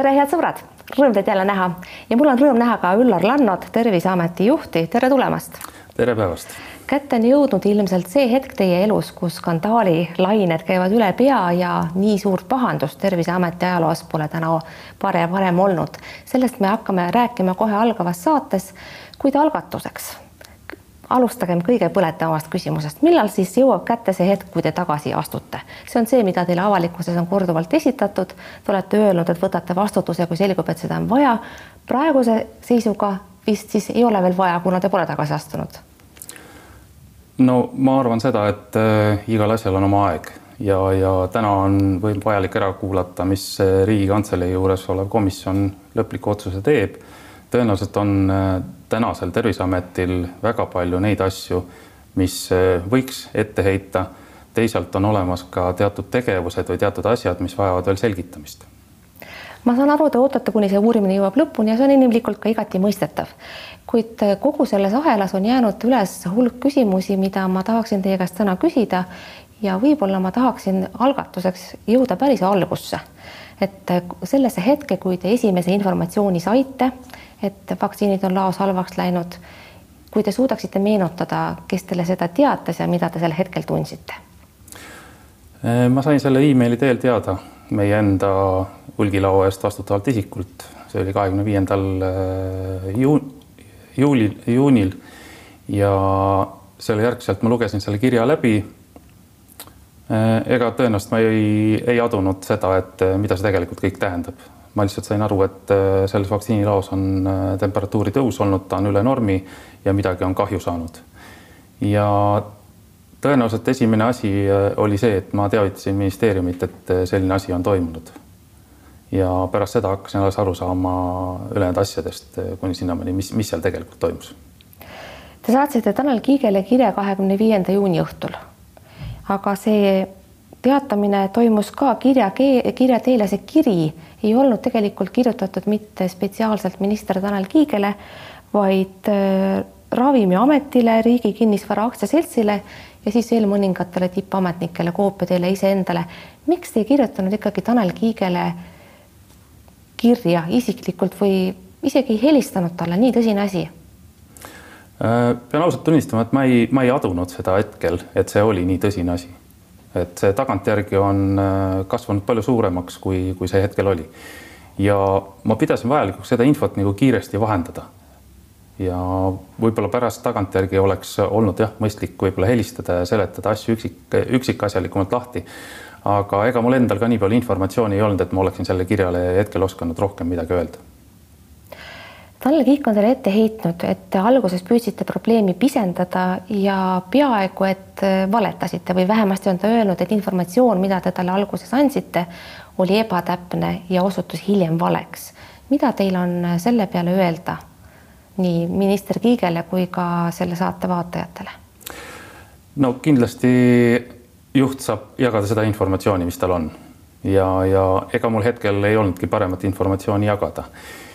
tere, head sõbrad, rõõm teid jälle näha ja mul on rõõm näha ka Üllar Lannot, Terviseameti juhti, tere tulemast. tere päevast. kätte on jõudnud ilmselt see hetk teie elus, kus skandaali lained käivad üle pea ja nii suurt pahandust Terviseameti ajaloos pole täna varem, varem olnud. sellest me hakkame rääkima kohe algavas saates, kuid algatuseks alustagem kõige põletavamast küsimusest, millal siis jõuab kätte see hetk, kui te tagasi astute? see on see, mida teile avalikkuses on korduvalt esitatud. Te olete öelnud, et võtate vastutuse, kui selgub, et seda on vaja. praeguse seisuga vist siis ei ole veel vaja, kuna te pole tagasi astunud. no ma arvan seda, et äh, igal asjal on oma aeg ja, ja täna on vajalik ära kuulata, mis Riigikantselei juures olev komisjon lõpliku otsuse teeb tõenäoliselt on äh, tänasel Terviseametil väga palju neid asju, mis äh, võiks ette heita. teisalt on olemas ka teatud tegevused või teatud asjad, mis vajavad veel selgitamist. ma saan aru, te ootate, kuni see uurimine jõuab lõpuni ja see on inimlikult ka igati mõistetav. kuid äh, kogu selles ahelas on jäänud üles hulk küsimusi, mida ma tahaksin teie käest täna küsida ja võib-olla ma tahaksin algatuseks jõuda päris algusse et sellesse hetke, kui te esimese informatsiooni saite, et vaktsiinid on laos halvaks läinud. kui te suudaksite meenutada, kes teile seda teatas ja mida te sel hetkel tundsite? Äh, ma sain selle emaili teel teada meie enda hulgilao eest vastutavalt isikult, see oli kahekümne viiendal äh, juulil, juunil ja selle järgselt ma lugesin selle kirja läbi. Äh, ega tõenäoliselt ma ei, ei adunud seda, et mida see tegelikult kõik tähendab ma lihtsalt sain aru, et äh, selles vaktsiinilaos on äh, temperatuuri tõus olnud, ta on üle normi ja midagi on kahju saanud. ja tõenäoliselt esimene asi äh, oli see, et ma teavitasin ministeeriumit, et selline asi on toimunud. ja pärast seda hakkasin alles aru saama ülejäänud asjadest kuni sinnamaani, mis, mis seal tegelikult toimus. Te saatsite Tanel Kiigele kirja kahekümne viienda juuni õhtul. aga see teatamine toimus ka kirja, kirja teel ja see kiri ei olnud tegelikult kirjutatud mitte spetsiaalselt minister Tanel Kiigele, vaid äh, Ravimiametile, Riigi Kinnisvara Aktsiaseltsile ja siis veel mõningatele tippametnikele, koopiateele iseendale. miks te ei kirjutanud ikkagi Tanel Kiigele kirja isiklikult või isegi ei helistanud talle, nii tõsine asi? Äh, pean ausalt tunnistama, et ma ei, ma ei adunud seda hetkel, et see oli nii tõsine asi et see tagantjärgi on äh, kasvanud palju suuremaks, kui, kui see hetkel oli. ja ma pidasin vajalikuks seda infot nagu kiiresti vahendada. ja võib-olla pärast tagantjärgi oleks olnud jah, mõistlik võib-olla helistada ja seletada asju üksik, üksikasjalikumalt lahti. aga ega mul endal ka nii palju informatsiooni ei olnud, et ma oleksin selle kirjale hetkel osanud rohkem midagi öelda Tanel Kiik on teile ette heitnud, et alguses püüdsite probleemi pisendada ja peaaegu et valetasite või vähemasti on ta öelnud, et informatsioon, mida te talle alguses andsite, oli ebatäpne ja osutus hiljem valeks. mida teil on selle peale öelda nii minister Kiigele kui ka selle saate vaatajatele? no kindlasti juht saab jagada seda informatsiooni, mis tal on ja, ja ega mul hetkel ei olnudki paremat informatsiooni jagada Äh,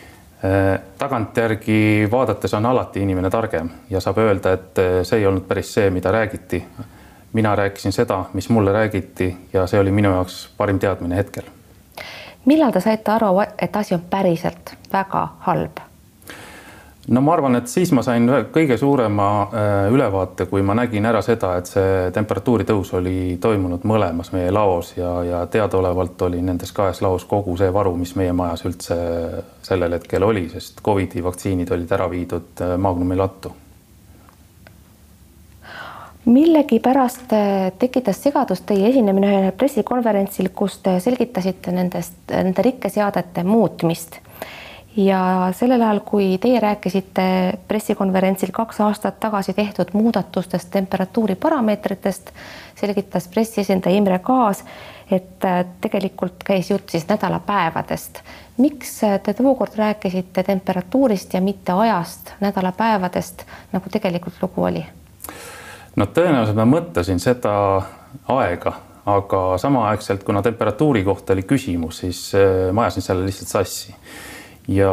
tagantjärgi vaadates on alati inimene targem ja saab öelda, et äh, see ei olnud päris see, mida räägiti. mina rääkisin seda, mis mulle räägiti ja see oli minu jaoks parim teadmine hetkel. millal te saite aru, et asi on päriselt väga halb? No ma arvan, et siis ma sain kõige suurema äh, ülevaate, kui ma nägin ära seda, et see temperatuuri tõus oli toimunud mõlemas meie laos ja, ja teadaolevalt oli nendes kahes laos kogu see varu, mis meie majas üldse sellel hetkel oli, sest Covidi vaktsiinid olid ära viidud äh, Magnumi lattu. millegipärast äh, tekitas segadust teie esinemine ühel pressikonverentsil, kus te selgitasite nendest, nende rikkeseadete muutmist ja sellel ajal, kui teie rääkisite pressikonverentsil kaks aastat tagasi tehtud muudatustest temperatuuri parameetritest, selgitas pressiesindaja Imre Kaas, et äh, tegelikult käis jutt siis nädalapäevadest. miks te tookord rääkisite temperatuurist ja mitte ajast, nädalapäevadest, nagu tegelikult lugu oli? no tõenäoliselt ma mõtlesin seda aega, aga samaaegselt, kuna temperatuuri kohta oli küsimus, siis äh, ma ajasin selle lihtsalt sassi ja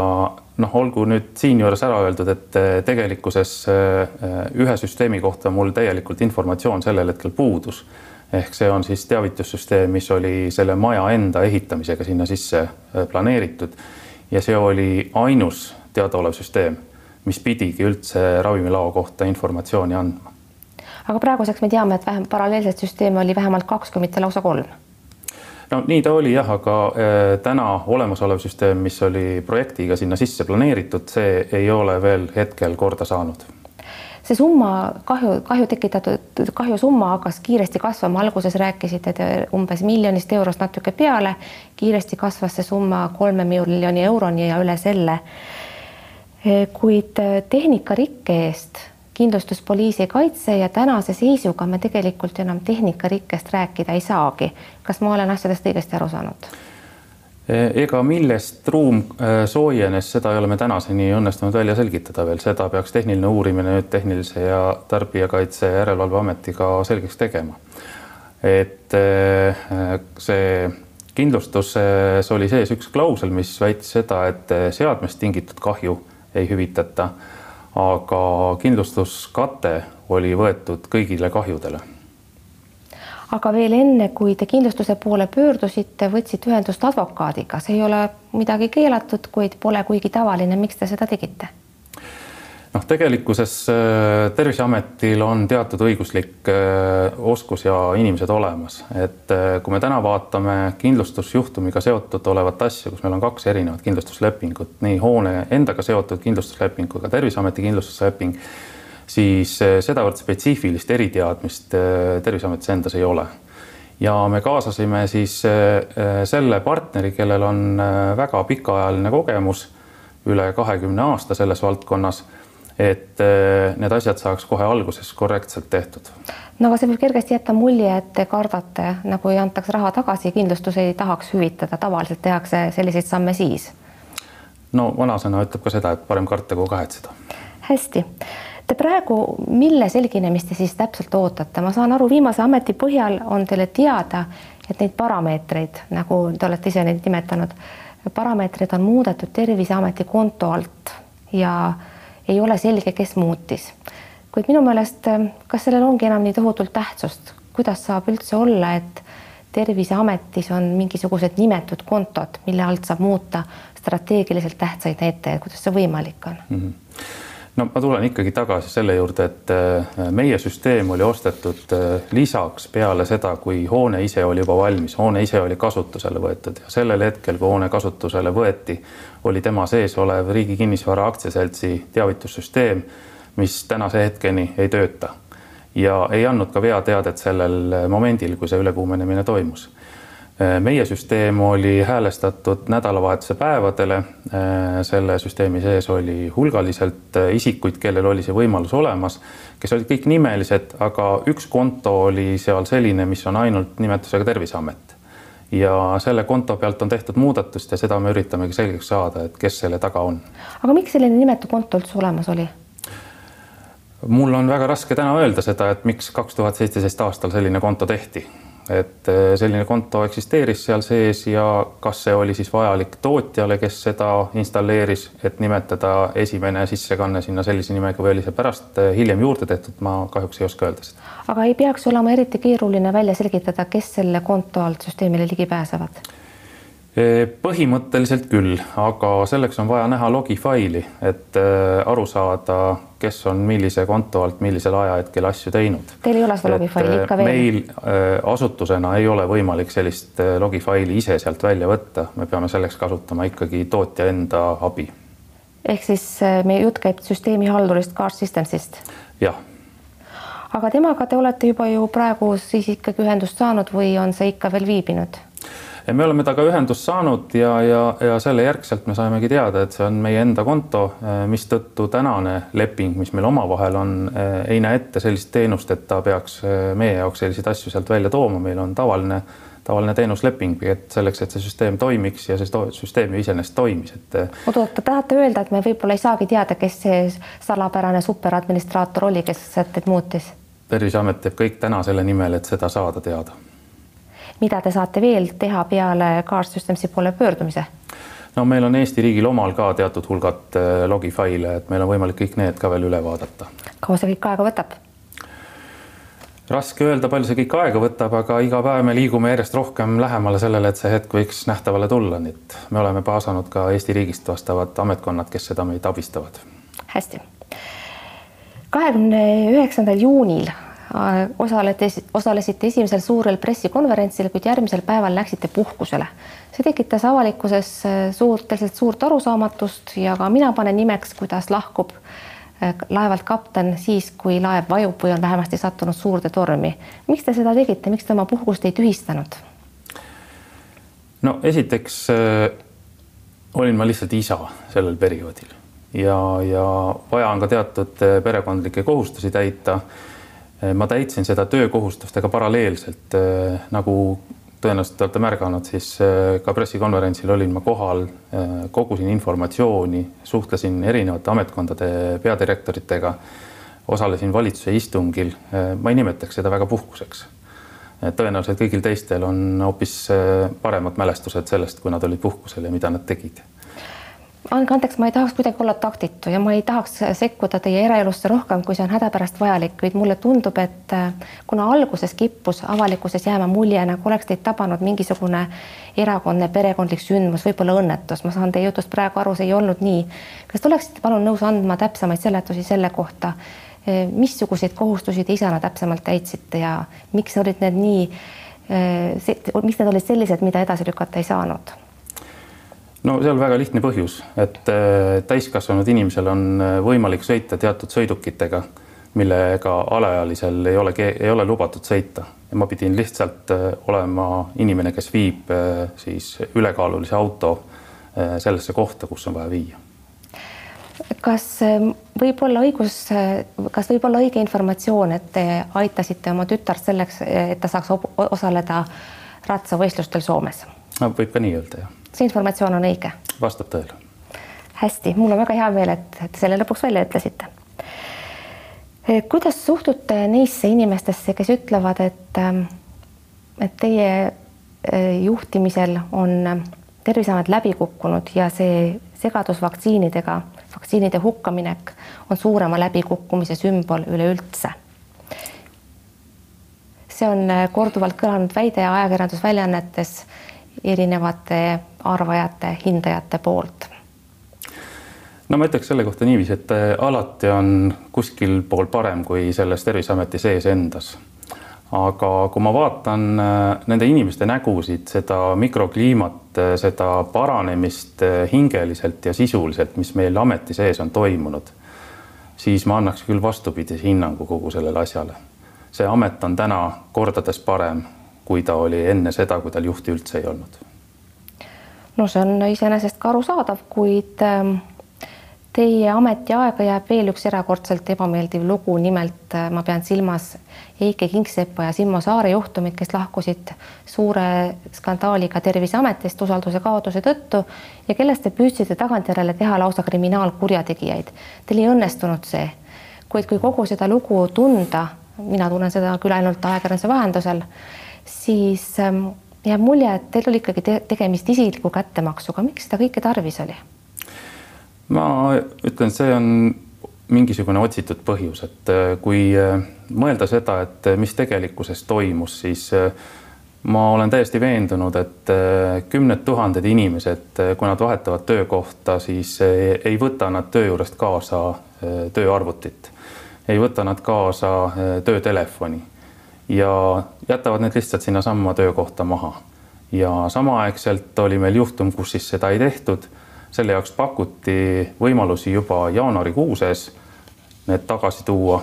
noh, olgu nüüd siinjuures ära öeldud, et eh, tegelikkuses eh, ühe süsteemi kohta mul täielikult informatsioon sellel hetkel puudus. ehk see on siis teavitussüsteem, mis oli selle maja enda ehitamisega sinna sisse planeeritud ja see oli ainus teadaolev süsteem, mis pidigi üldse ravimilao kohta informatsiooni andma. aga praeguseks me teame, et vähem paralleelseid süsteeme oli vähemalt kaks, kui mitte lausa kolm no nii ta oli jah, aga äh, täna olemasolev süsteem, mis oli projektiga sinna sisse planeeritud, see ei ole veel hetkel korda saanud. See summa, kahju, kahju tekitatud kahjusumma hakkas kiiresti kasvama, alguses rääkisite te umbes miljonist eurost natuke peale, kiiresti kasvas see summa kolme miljoni euroni ja üle selle. kuid tehnikarikke eest kindlustuspoliis ei kaitse ja tänase seisuga me tegelikult enam tehnikarikkest rääkida ei saagi. kas ma olen asjadest õigesti aru saanud? ega millest ruum äh, soojenes, seda ei ole me tänaseni õnnestunud välja selgitada veel, seda peaks tehniline uurimine nüüd Tehnilise ja Tarbijakaitse ja Järelevalveametiga selgeks tegema. et äh, see kindlustuses oli sees üks klausel, mis väitis seda, et seadmest tingitud kahju ei hüvitata, aga kindlustuskate oli võetud kõigile kahjudele aga veel enne, kui te kindlustuse poole pöördusite, võtsite ühendust advokaadiga, see ei ole midagi keelatud, kuid pole kuigi tavaline. miks te seda tegite? Noh, tegelikkuses äh, Terviseametil on teatud õiguslik äh, oskus ja inimesed olemas, et äh, kui me täna vaatame kindlustusjuhtumiga seotud olevat asja, kus meil on kaks erinevat kindlustuslepingut, nii hoone endaga seotud kindlustusleping kui ka Terviseameti kindlustusleping siis sedavõrd spetsiifilist eriteadmist Terviseametis endas ei ole. ja me kaasasime siis selle partneri, kellel on väga pikaajaline kogemus, üle kahekümne aasta selles valdkonnas, et need asjad saaks kohe alguses korrektselt tehtud. no aga see võib kergesti jätta mulje, et te kardate, nagu ei antaks raha tagasi, kindlustus ei tahaks hüvitada, tavaliselt tehakse selliseid samme siis. no vanasõna ütleb ka seda, et parem karta kui kahetseda. hästi Te praegu, mille selginemist te siis täpselt ootate, ma saan aru, viimase ameti põhjal on teile teada, et neid parameetreid, nagu te olete ise neid nimetanud, parameetreid on muudetud Terviseameti konto alt ja ei ole selge, kes muutis. kuid minu meelest, kas sellel ongi enam nii tohutult tähtsust, kuidas saab üldse olla, et Terviseametis on mingisugused nimetud kontod, mille alt saab muuta strateegiliselt tähtsaid näitajaid, kuidas see võimalik on mm? -hmm no ma tulen ikkagi tagasi selle juurde, et äh, meie süsteem oli ostetud äh, lisaks peale seda, kui hoone ise oli juba valmis, hoone ise oli kasutusele võetud ja sellel hetkel, kui hoone kasutusele võeti, oli tema sees olev Riigi Kinnisvara Aktsiaseltsi teavitussüsteem, mis tänase hetkeni ei tööta ja ei andnud ka veateadet sellel momendil, kui see ülekuumenemine toimus meie süsteem oli häälestatud nädalavahetuse päevadele. Selle süsteemi sees oli hulgaliselt isikuid, kellel oli see võimalus olemas, kes olid kõik nimelised, aga üks konto oli seal selline, mis on ainult nimetusega Terviseamet. Ja selle konto pealt on tehtud muudatust ja seda me üritamegi selgeks saada, et kes selle taga on. aga miks selline nimetu konto üldse olemas oli? mul on väga raske täna öelda seda, et miks kaks tuhat seitseteist aastal selline konto tehti et äh, selline konto eksisteeris seal sees ja kas see oli siis vajalik tootjale, kes seda installeeris, et nimetada esimene sissekanne sinna sellise nimega või oli see pärast äh, hiljem juurde tehtud, ma kahjuks ei oska öelda seda. aga ei peaks olema eriti keeruline välja selgitada, kes selle konto alt süsteemile ligi pääsevad? Põhimõtteliselt küll, aga selleks on vaja näha logifaili, et äh, aru saada, kes on millise konto alt millisel ajahetkel asju teinud. Teil ei ole seda logifaili ikka veel? meil äh, asutusena ei ole võimalik sellist äh, logifaili ise sealt välja võtta, me peame selleks kasutama ikkagi tootja enda abi. ehk siis meie jutt käib süsteemihaldurist Car Systemsist? jah aga temaga te olete juba ju praegu siis ikkagi ühendust saanud või on see ikka veel viibinud? Me oleme temaga ühendust saanud ja, ja, ja selle järgselt me saimegi teada, et see on meie enda konto, eh, mistõttu tänane leping, mis meil omavahel on, eh, ei näe ette sellist teenust, et ta peaks eh, meie jaoks selliseid asju sealt välja tooma, meil on tavaline tavaline teenusleping, et selleks, et see süsteem toimiks ja see süsteem ju iseenesest toimis, et. oota, te tahate öelda, et me võib-olla ei saagi teada, kes see salapärane superadministraator oli, kes sätteid muutis? terviseamet teeb kõik täna selle nimel, et seda saada teada mida te saate veel teha peale Car Systemsi poole pöördumise? no meil on Eesti riigil omal ka teatud hulgad äh, logifaile, et meil on võimalik kõik need ka veel üle vaadata. kaua see kõik aega võtab? raske öelda, palju see kõik aega võtab, aga iga päev me liigume järjest rohkem lähemale sellele, et see hetk võiks nähtavale tulla, nii et me oleme kaasanud ka Eesti riigist vastavad ametkonnad, kes seda meid abistavad. hästi. kahekümne üheksandal juunil osalete, osalesite esimesel suurel pressikonverentsil, kuid järgmisel päeval läksite puhkusele. see tekitas avalikkuses äh, suurt, tõeliselt suurt arusaamatust ja ka mina panen nimeks, kuidas lahkub Äh, laevalt kapten siis, kui laev vajub või on vähemasti sattunud suurde tormi. miks te seda tegite, miks te oma puhkust ei tühistanud? no esiteks äh, olin ma lihtsalt isa sellel perioodil ja, ja vaja on ka teatud äh, perekondlikke kohustusi täita. Äh, ma täitsin seda töökohustustega paralleelselt nagu tõenäoliselt olete märganud, siis äh, ka pressikonverentsil olin ma kohal, äh, kogusin informatsiooni, suhtlesin erinevate ametkondade peadirektoritega, osalesin valitsuse istungil. Äh, ma ei nimetaks seda väga puhkuseks. tõenäoliselt kõigil teistel on hoopis paremad mälestused sellest, kui nad olid puhkusel ja mida nad tegid andke andeks, ma ei tahaks kuidagi olla taktitu ja ma ei tahaks sekkuda teie eraelusse rohkem, kui see on hädapärast vajalik, kuid mulle tundub, et äh, kuna alguses kippus avalikkuses jääma mulje, nagu oleks teid tabanud mingisugune erakordne perekondlik sündmus, võib-olla õnnetus, ma saan teie jutust praegu aru, see ei olnud nii. kas te oleksite palun nõus andma täpsemaid seletusi selle kohta, äh, missuguseid kohustusi te isana täpsemalt täitsite ja miks olid need nii, äh, miks need olid sellised, mida edasi lükata ei saanud? No seal väga lihtne põhjus, et äh, täiskasvanud inimesel on äh, võimalik sõita teatud sõidukitega, millega alaealisel ei ole, ei ole lubatud sõita ja ma pidin lihtsalt äh, olema inimene, kes viib siis ülekaalulise auto sellesse kohta, kus on vaja viia. kas võib olla õigus, kas võib olla õige informatsioon, et te aitasite oma tütart selleks, et ta saaks osaleda ratsavõistlustel Soomes? no võib ka nii öelda, jah see informatsioon on õige? vastab tõele. hästi, mul on väga hea meel, et, et selle lõpuks välja ütlesite. Eh, kuidas suhtute neisse inimestesse, kes ütlevad, et, ähm, et teie eh, juhtimisel on Terviseamet läbi kukkunud ja see segadus vaktsiinidega, vaktsiinide hukkaminek on suurema läbikukkumise sümbol üleüldse see on eh, korduvalt kõlanud väide ajakirjandusväljaannetes erinevate arvajate, hindajate poolt? no ma ütleks selle kohta niiviisi, et äh, alati on kuskil pool parem kui selles Terviseameti sees endas. aga kui ma vaatan äh, nende inimeste nägusid, seda mikrokliimat, äh, seda paranemist hingeliselt ja sisuliselt, mis meil ameti sees on toimunud, siis ma annaks küll vastupidise hinnangu kogu sellele asjale. see amet on täna kordades parem kui ta oli enne seda, kui tal juhti üldse ei olnud. no see on iseenesest ka arusaadav, kuid ähm, teie ametiaega jääb veel üks erakordselt ebameeldiv lugu, nimelt äh, ma pean silmas Eike Kingsepa ja Simmo Saare juhtumit, kes lahkusid suure skandaaliga Terviseametist usalduse kaotuse tõttu ja kellest te püüdsite tagantjärele teha lausa kriminaalkurjategijaid. Teil ei õnnestunud see, kuid kui kogu seda lugu tunda, mina tunnen seda küll ainult ajakirjanduse vahendusel, siis ähm, jääb mulje, et teil oli ikkagi te tegemist isikliku kättemaksuga, miks seda kõike tarvis oli? ma ütlen, see on mingisugune otsitud põhjus, et äh, kui äh, mõelda seda, et äh, mis tegelikkuses toimus, siis ma olen täiesti veendunud, et kümned tuhanded inimesed, kui nad vahetavad töökohta, siis ei võta nad töö juurest kaasa tööarvutit, ei võta nad kaasa töötelefoni ja jätavad need lihtsalt sinnasamma töökohta maha. ja samaaegselt oli meil juhtum, kus siis seda ei tehtud. selle jaoks pakuti võimalusi juba jaanuarikuuses need tagasi tuua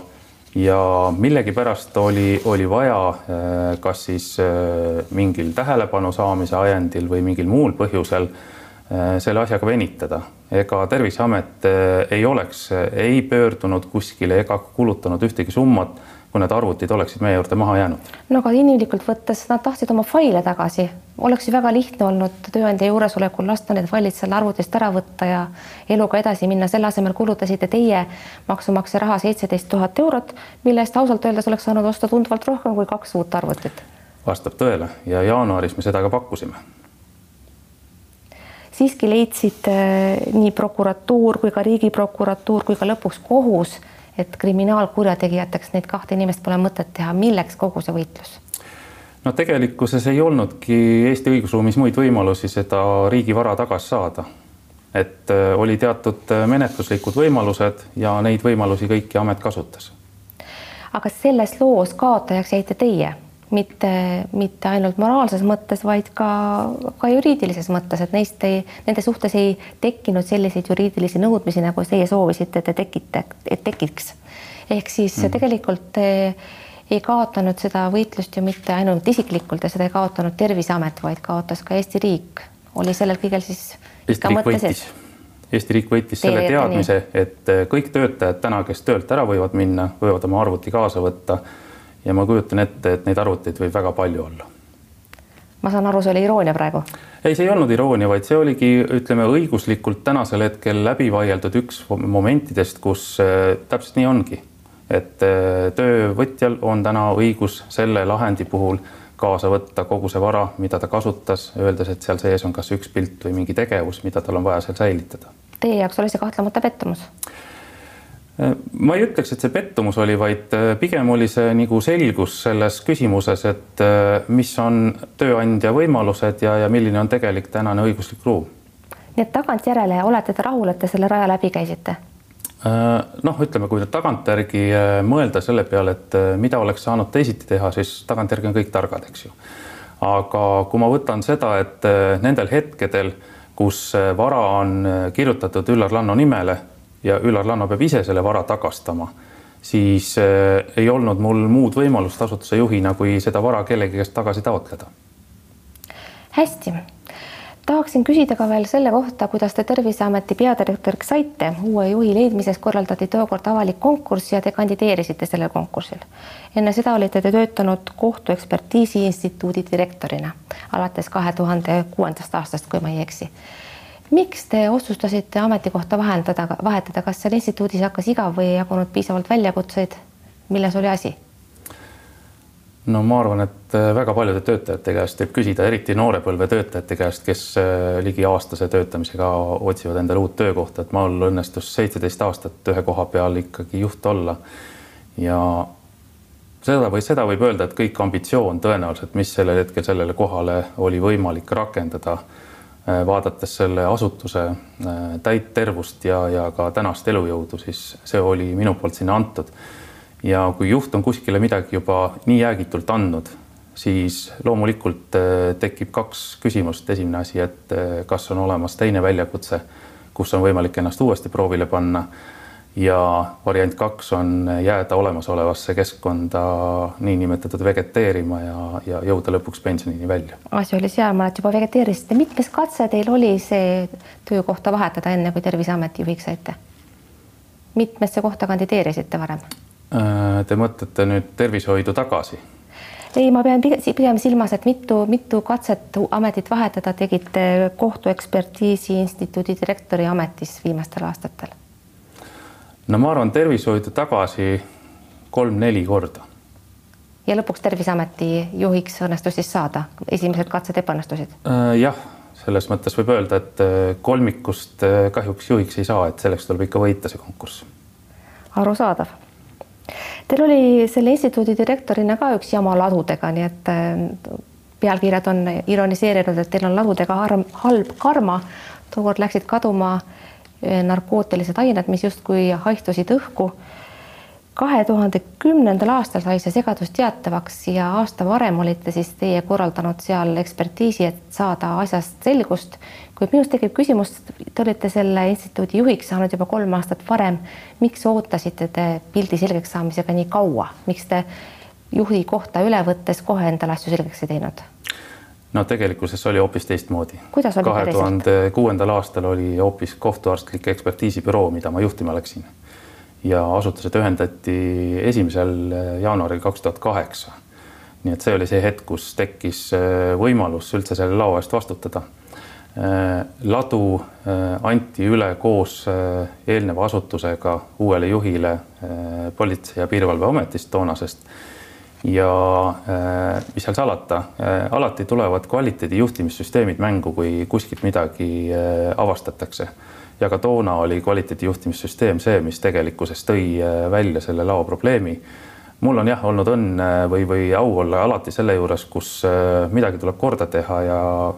ja millegipärast oli, oli vaja eh, kas siis eh, mingil tähelepanu saamise ajendil või mingil muul põhjusel eh, selle asjaga venitada. ega Terviseamet ei oleks, ei pöördunud kuskile ega kulutanud ühtegi summat kui need arvutid oleksid meie juurde maha jäänud. no aga inimlikult võttes nad tahtsid oma faile tagasi, oleks ju väga lihtne olnud tööandja juuresolekul lasta need failid selle arvutist ära võtta ja eluga edasi minna, selle asemel kulutasite teie maksumaksja raha seitseteist tuhat eurot, mille eest ausalt öeldes oleks saanud osta tunduvalt rohkem kui kaks uut arvutit. vastab tõele ja jaanuaris me seda ka pakkusime siiski leidsid äh, nii prokuratuur kui ka riigiprokuratuur kui ka lõpuks kohus et kriminaalkurjategijateks neid kahte inimest pole mõtet teha, milleks kogu see võitlus? no tegelikkuses ei olnudki Eesti õigusruumis muid võimalusi seda riigivara tagasi saada. et äh, oli teatud äh, menetluslikud võimalused ja neid võimalusi kõiki amet kasutas. aga selles loos kaotajaks jäite teie mitte, mitte ainult moraalses mõttes, vaid ka, ka juriidilises mõttes, et neist ei, nende suhtes ei tekkinud selliseid juriidilisi nõudmisi, nagu teie soovisite, et te tekite, et tekiks. ehk siis mm. tegelikult te ei kaotanud seda võitlust ju mitte ainult isiklikult ja seda ei kaotanud Terviseamet, vaid kaotas ka Eesti riik. oli sellel kõigel siis Eesti riik võitis. Eesti riik võitis selle teadmise, et kõik töötajad täna, kes töölt ära võivad minna, võivad oma arvuti kaasa võtta ja ma kujutan ette, et neid arvuteid võib väga palju olla. ma saan aru, see oli iroonia praegu? ei, see ei olnud iroonia, vaid see oligi, ütleme õiguslikult tänasel hetkel läbi vaieldud üks momentidest, kus äh, täpselt nii ongi, et äh, töövõtjal on täna õigus selle lahendi puhul kaasa võtta kogu see vara, mida ta kasutas, öeldes, et seal sees on kas üks pilt või mingi tegevus, mida tal on vaja seal säilitada. Teie jaoks oli see kahtlemata pettumus ma ei ütleks, et see pettumus oli, vaid äh, pigem oli see nagu selgus selles küsimuses, et äh, mis on tööandja võimalused ja, ja milline on tegelik tänane õiguslik ruum. nii et tagantjärele olete te rahul, et te selle raja läbi käisite? Äh, noh, ütleme, kui nüüd tagantjärgi mõelda selle peale, et mida oleks saanud teisiti teha, siis tagantjärgi on kõik targad, eks ju. aga kui ma võtan seda, et nendel hetkedel, kus vara on kirjutatud Üllar Lanno nimele ja Üllar Lanno peab ise selle vara tagastama, siis äh, ei olnud mul muud võimalust asutuse juhina, kui seda vara kellegi käest tagasi taotleda. hästi, tahaksin küsida ka veel selle kohta, kuidas te Terviseameti peadirektoriks saite. uue juhi leidmiseks korraldati tookord avalik konkurss ja te kandideerisite sellel konkursil. enne seda olite te töötanud kohtuekspertiisi instituudi direktorina alates kahe tuhande kuuendast aastast, kui ma ei eksi miks te otsustasite ametikohta vahendada, vahetada, kas seal instituudis hakkas igav või ei jagunud piisavalt väljakutseid? milles oli asi? no ma arvan, et äh, väga paljude töötajate käest võib küsida, eriti noore põlve töötajate käest, kes äh, ligi aastase töötamisega otsivad endale uut töökohta, et mul õnnestus seitseteist aastat ühe koha peal ikkagi juht olla. ja seda või seda võib öelda, et kõik ambitsioon tõenäoliselt, mis sellel hetkel sellele kohale oli võimalik rakendada vaadates selle asutuse äh, täit tervust ja, ja ka tänast elujõudu, siis see oli minu poolt sinna antud. ja kui juht on kuskile midagi juba nii jäägitult andnud, siis loomulikult äh, tekib kaks küsimust. esimene asi, et kas on olemas teine väljakutse, kus on võimalik ennast uuesti proovile panna ja variant kaks on jääda olemasolevasse keskkonda niinimetatud vegeteerima ja, ja jõuda lõpuks pensionini välja. asi oli sealmaal, et juba vegeteerisite. mitmes katse teil oli see töökohta vahetada, enne kui Terviseameti juhiks saite? mitmesse kohta kandideerisite varem? Äh, te mõtlete nüüd tervishoidu tagasi? ei, ma pean pigem silmas, et mitu, mitu katset ametit vahetada tegite kohtuekspertiisi instituudi direktori ametis viimastel aastatel no ma arvan, tervishoidu tagasi kolm-neli korda. ja lõpuks Terviseameti juhiks õnnestus siis saada, esimesed katsed ebaõnnestusid? Äh, jah, selles mõttes võib öelda, et äh, kolmikust äh, kahjuks juhiks ei saa, et selleks tuleb ikka võita see konkurss. arusaadav. Teil oli selle instituudi direktorina ka üks jama ladudega, nii et pealkirjad on ironiseerinud, et teil on ladudega halb karma. tookord läksid kaduma narkootilised ained, mis justkui haihtusid õhku. kahe tuhande kümnendal aastal sai see segadus teatavaks ja aasta varem olite siis teie korraldanud seal ekspertiisi, et saada asjast selgust. kuid minust tekib küsimus, te olite selle instituudi juhiks saanud juba kolm aastat varem. miks ootasite te pildi selgeks saamisega nii kaua, miks te juhi kohta üle võttes kohe endale asju selgeks ei teinud? No tegelikkuses oli hoopis teistmoodi. kahe tuhande kuuendal aastal oli hoopis kohtuarstlik ekspertiisibüroo, mida ma juhtima läksin. ja asutused ühendati esimesel jaanuaril kaks tuhat kaheksa. nii et see oli see hetk, kus tekkis äh, võimalus üldse selle lao eest vastutada. Äh, ladu anti üle koos eelneva asutusega uuele juhile Politsei- ja Piirivalveametist toonasest ja mis seal salata, alati tulevad kvaliteedi juhtimissüsteemid mängu, kui kuskilt midagi avastatakse. Ja ka toona oli kvaliteedijuhtimissüsteem see, mis tegelikkuses tõi välja selle lao probleemi. Mul on jah olnud õnn või, või au olla alati selle juures, kus äh, midagi tuleb korda teha ja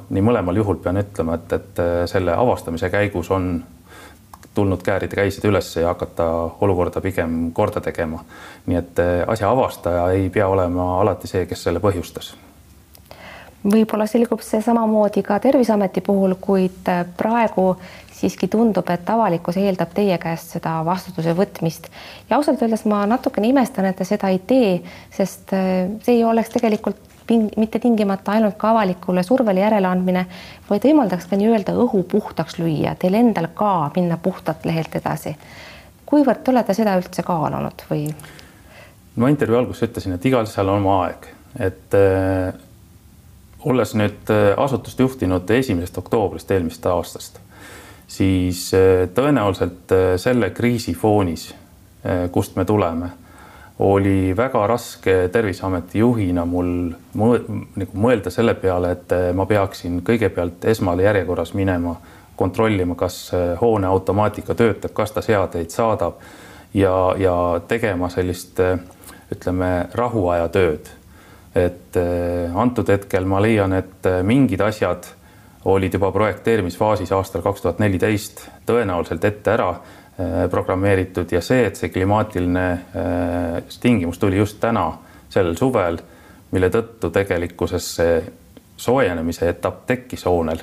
nii mõlemal juhul pean ütlema, et, et äh, selle avastamise käigus on tulnud käärida käised üles ja hakata olukorda pigem korda tegema. nii et äh, asja avastaja ei pea olema alati see, kes selle põhjustas võib-olla selgub see samamoodi ka Terviseameti puhul, kuid praegu siiski tundub, et avalikkus eeldab teie käest seda vastutuse võtmist ja ausalt öeldes ma natukene imestan, et te seda ei tee, sest äh, see ei oleks tegelikult mitte tingimata ainult ka avalikule survele järeleandmine, vaid võimaldaks ka nii-öelda õhu puhtaks lüüa, teil endal ka minna puhtalt lehelt edasi. kuivõrd te olete seda üldse kaalunud või? ma intervjuu alguses ütlesin, et igal asjal on oma aeg, et äh, olles nüüd äh, asutust juhtinud esimesest oktoobrist eelmisest aastast siis äh, tõenäoliselt äh, selle kriisi foonis, äh, kust me tuleme, oli väga raske Terviseameti juhina mul nagu mõelda selle peale, et ma peaksin kõigepealt esmale järjekorras minema kontrollima, kas hoone automaatika töötab, kas ta seadeid saadab ja, ja tegema sellist ütleme, rahuaja tööd. et antud hetkel ma leian, et mingid asjad olid juba projekteerimisfaasis aastal kaks tuhat neliteist tõenäoliselt ette ära programmeeritud ja see, et see klimaatiline äh, tingimus tuli just täna, sellel suvel, mille tõttu tegelikkuses see soojenemise etapp tekkis hoonel,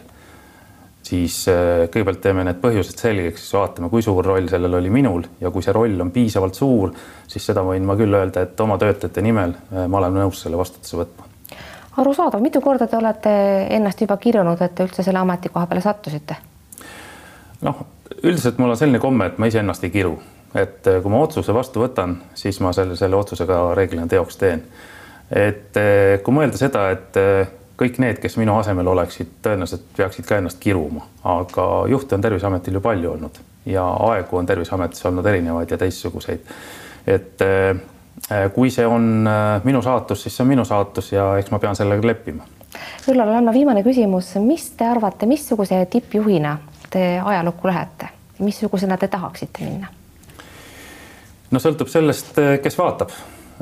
siis äh, kõigepealt teeme need põhjused selgeks, siis vaatame, kui suur roll sellel oli minul ja kui see roll on piisavalt suur, siis seda võin ma küll öelda, et oma töötajate nimel ma olen nõus selle vastutuse võtma arusaadav, mitu korda te olete ennast juba kirunud, et te üldse selle ametikoha peale sattusite? noh, üldiselt mul on selline komme, et ma iseennast ei kiru, et eh, kui ma otsuse vastu võtan, siis ma selle, selle otsuse ka reeglina teoks teen. et eh, kui mõelda seda, et eh, kõik need, kes minu asemel oleksid, tõenäoliselt peaksid ka ennast kiruma, aga juhte on Terviseametil ju palju olnud ja aegu on Terviseametis olnud erinevaid ja teistsuguseid. et kui see on minu saatus, siis see on minu saatus ja eks ma pean sellega leppima. Üllar Lanno, viimane küsimus, mis te arvate, missuguse tippjuhina te ajalukku lähete, missugusena te tahaksite minna? no sõltub sellest, äh, kes vaatab,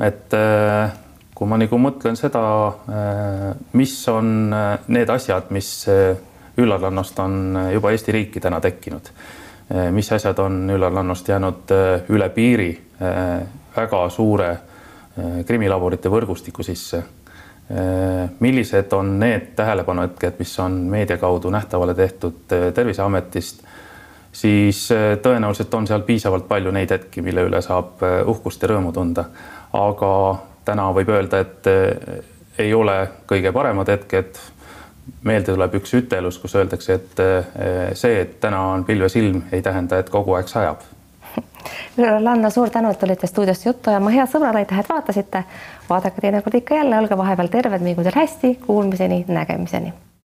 et kui ma nagu mõtlen seda, mis on need asjad, mis Üllar Lannost on juba Eesti riiki täna tekkinud, mis asjad on Üllar Lannost jäänud üle piiri väga suure krimilaborite võrgustiku sisse. Äh, millised on need tähelepanuhetked, mis on meedia kaudu nähtavale tehtud äh, Terviseametist, siis tõenäoliselt on seal piisavalt palju neid hetki, mille üle saab uhkust ja rõõmu tunda. aga täna võib öelda, et ei ole kõige paremad hetked. meelde tuleb üks ütelus, kus öeldakse, et see, et täna on pilves ilm, ei tähenda, et kogu aeg sajab Lanna, suur tänu, et tulite stuudiosse juttu ajama, head sõbrad, aitäh, et vaatasite. vaadake teinekord ikka jälle, olge vahepeal terved, mingu teil hästi, kuulmiseni, nägemiseni